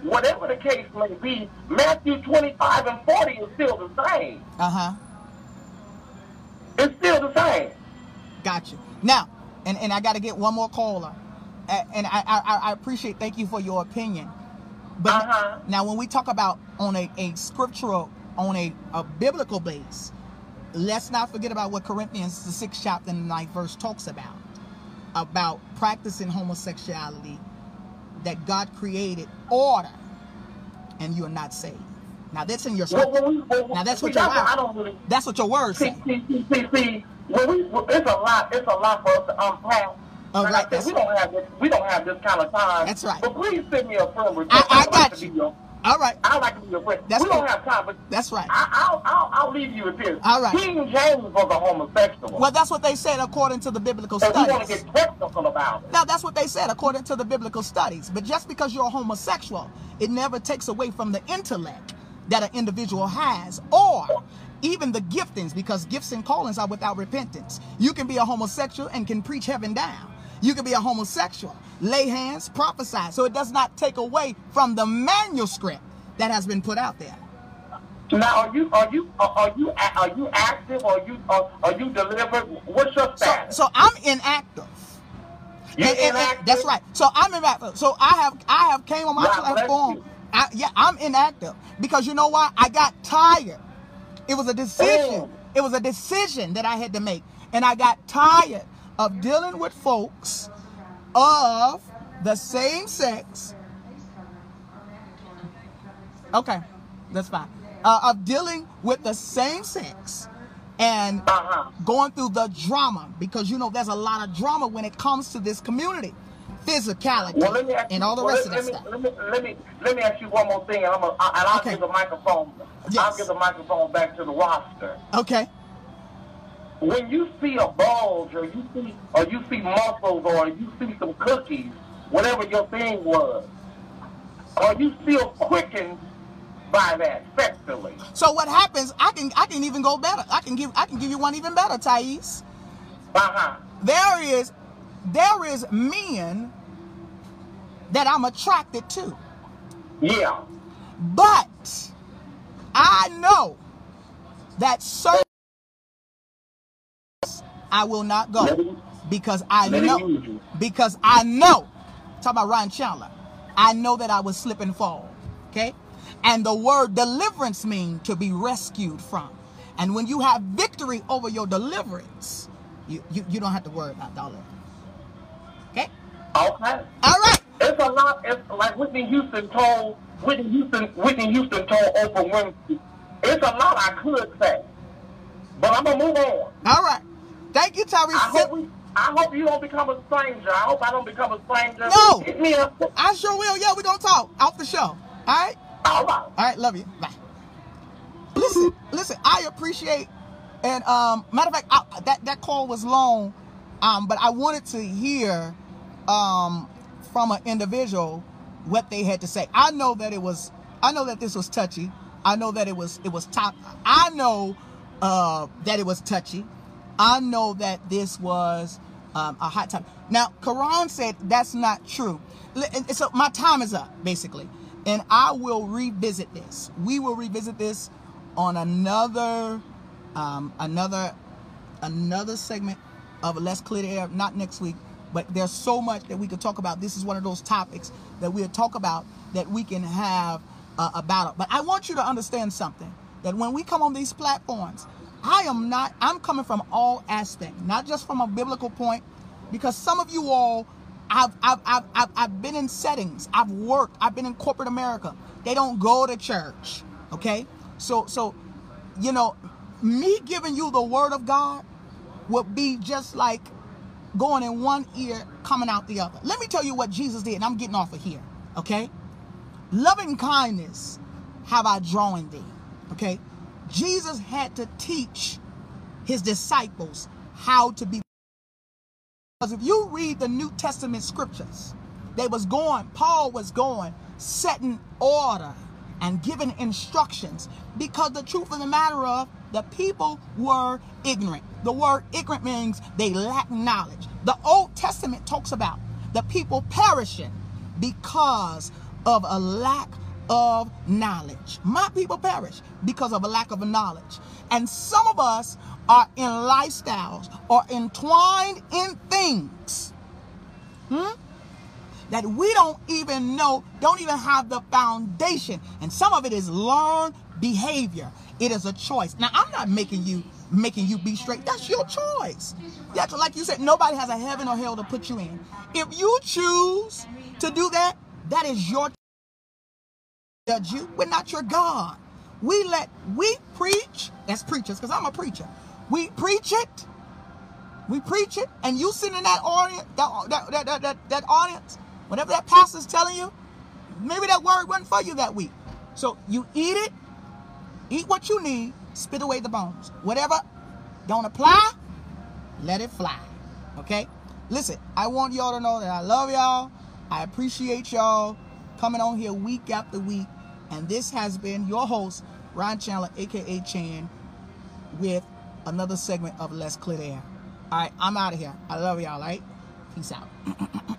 Whatever the case may be, Matthew 25 and 40 is still the same. Uh huh. It's still the same. Gotcha. Now, and, and I got to get one more caller. And I, I, I appreciate, thank you for your opinion. But Uh-huh. now, when we talk about on a, a scriptural, on a, a biblical base, let's not forget about what Corinthians, the sixth chapter and the ninth verse talks about. About practicing homosexuality, that God created order, and you are not saved. Now, that's in your Well, scripture. when we- when- Now, that's what your I word. don't really. That's what your word See, say. see, see, see, When we, when- it's a lot. It's a lot for us to unpack. Oh, Like right, I said, we don't have this. We don't have this kind of time. That's right. But please send me a friend request. I, I like got to you. be your- All right. I'd like to be your friend. That's we don't have time, but That's right. I, I'll, I'll, I'll leave you with this. All right. King James was a homosexual. Well, that's what they said according to the biblical and we want to studies. get technical about it. Now, that's what they said according to the biblical studies. But just because you're a homosexual, it never takes away from the intellect that an individual has or even the giftings, because gifts and callings are without repentance. You can be a homosexual and can preach heaven down. You can be a homosexual, lay hands, prophesy. So it does not take away from the manuscript that has been put out there. Now, are you are you are you are you active? Or are you are, are you delivered? What's your So, status? so I'm inactive. you And- and- and- inactive? that's right. So I'm inactive. So I have I have came on my God platform. I, yeah, I'm inactive because you know why? I got tired. It was a decision. It was a decision that I had to make, and I got tired of dealing with folks of the same sex. Okay, that's fine. Uh, of dealing with the same sex and Uh-huh. going through the drama because you know there's a lot of drama when it comes to this community, physicality, Well, ask and all the well, rest let, of that let stuff. me, Let me, let me let me ask you one more thing, and I'm a, I, and I'll Okay. give the microphone. I'll give the microphone back to the roster. Okay. When you see a bulge, or you see, or you see muscles, or you see some cookies, whatever your thing was, are you still quickened by that sexually? So what happens? I can I can even go better. I can give I can give you one even better, Thais. Uh huh. There is there is men that I'm attracted to, Yeah. but I know that certain I will not go because I know because I know. Talk about Ryan Chandler. I know that I would slip and fall. Okay, and the word deliverance means to be rescued from. And when you have victory over your deliverance, you you, you don't have to worry about dollar. Okay. Okay. It's a lot. It's like Whitney Houston told Whitney Houston. Whitney Houston told Oprah Winfrey. It's a lot I could say, but I'm gonna move on. All right. Thank you, Tyrese. I hope we. I hope you don't become a stranger. I hope I don't become a stranger. No. Hit me up. I sure will. Yeah, we're gonna talk off the show. All right. All right. All right, love you. Bye. Listen, listen. I appreciate, and um, matter of fact, I, that that call was long, um, but I wanted to hear, um, from an individual what they had to say. I know that it was. I know that this was touchy. I know that it was. It was top. I know, uh, that it was touchy. I know that this was um, a hot topic. Now, Quran said that's not true. So my time is up, basically, and I will revisit this. We will revisit this on another, um, another, another segment of Let's Clear the Air. Not next week, but there's so much that we could talk about. This is one of those topics that we'll talk about that we can have uh, a battle. But I want you to understand something that when we come on these platforms, I am not, I'm coming from all aspects, not just from a biblical point, because some of you all, I've, I've, I've, I've, I've been in settings, I've worked, I've been in corporate America. They don't go to church, okay? So, so, you know, me giving you the word of God would be just like going in one ear, coming out the other. Let me tell you what Jesus did, and I'm getting off of here, okay? Loving kindness have I drawn thee, okay? Jesus had to teach his disciples how to be. Because if you read the New Testament scriptures, they was going, Paul was going, setting order and giving instructions. Because the truth of the matter of, the people were ignorant. The word ignorant means they lack knowledge. The Old Testament talks about the people perishing because of a lack of knowledge. My people perish because of a lack of knowledge. And some of us are in lifestyles or entwined in things hmm, that we don't even know, don't even have the foundation. And some of it is learned behavior. It is a choice. Now, I'm not making you making you be straight. That's your choice. That's like you said, nobody has a heaven or hell to put you in. If you choose to do that, that is your judge you. We're not your God. We let we preach as preachers, because I'm a preacher. We preach it. We preach it, and you sit in that audience, that that, that, that, that, that audience, whatever that pastor's telling you, maybe that word wasn't for you that week. So you eat it, eat what you need, spit away the bones. Whatever don't apply, let it fly. Okay? Listen, I want y'all to know that I love y'all. I appreciate y'all coming on here week after week. And this has been your host, Ron Chandler, aka Chan. with another segment of Let's Clear Air. All right, I'm out of here. I love y'all, all right? Peace out. (clears throat)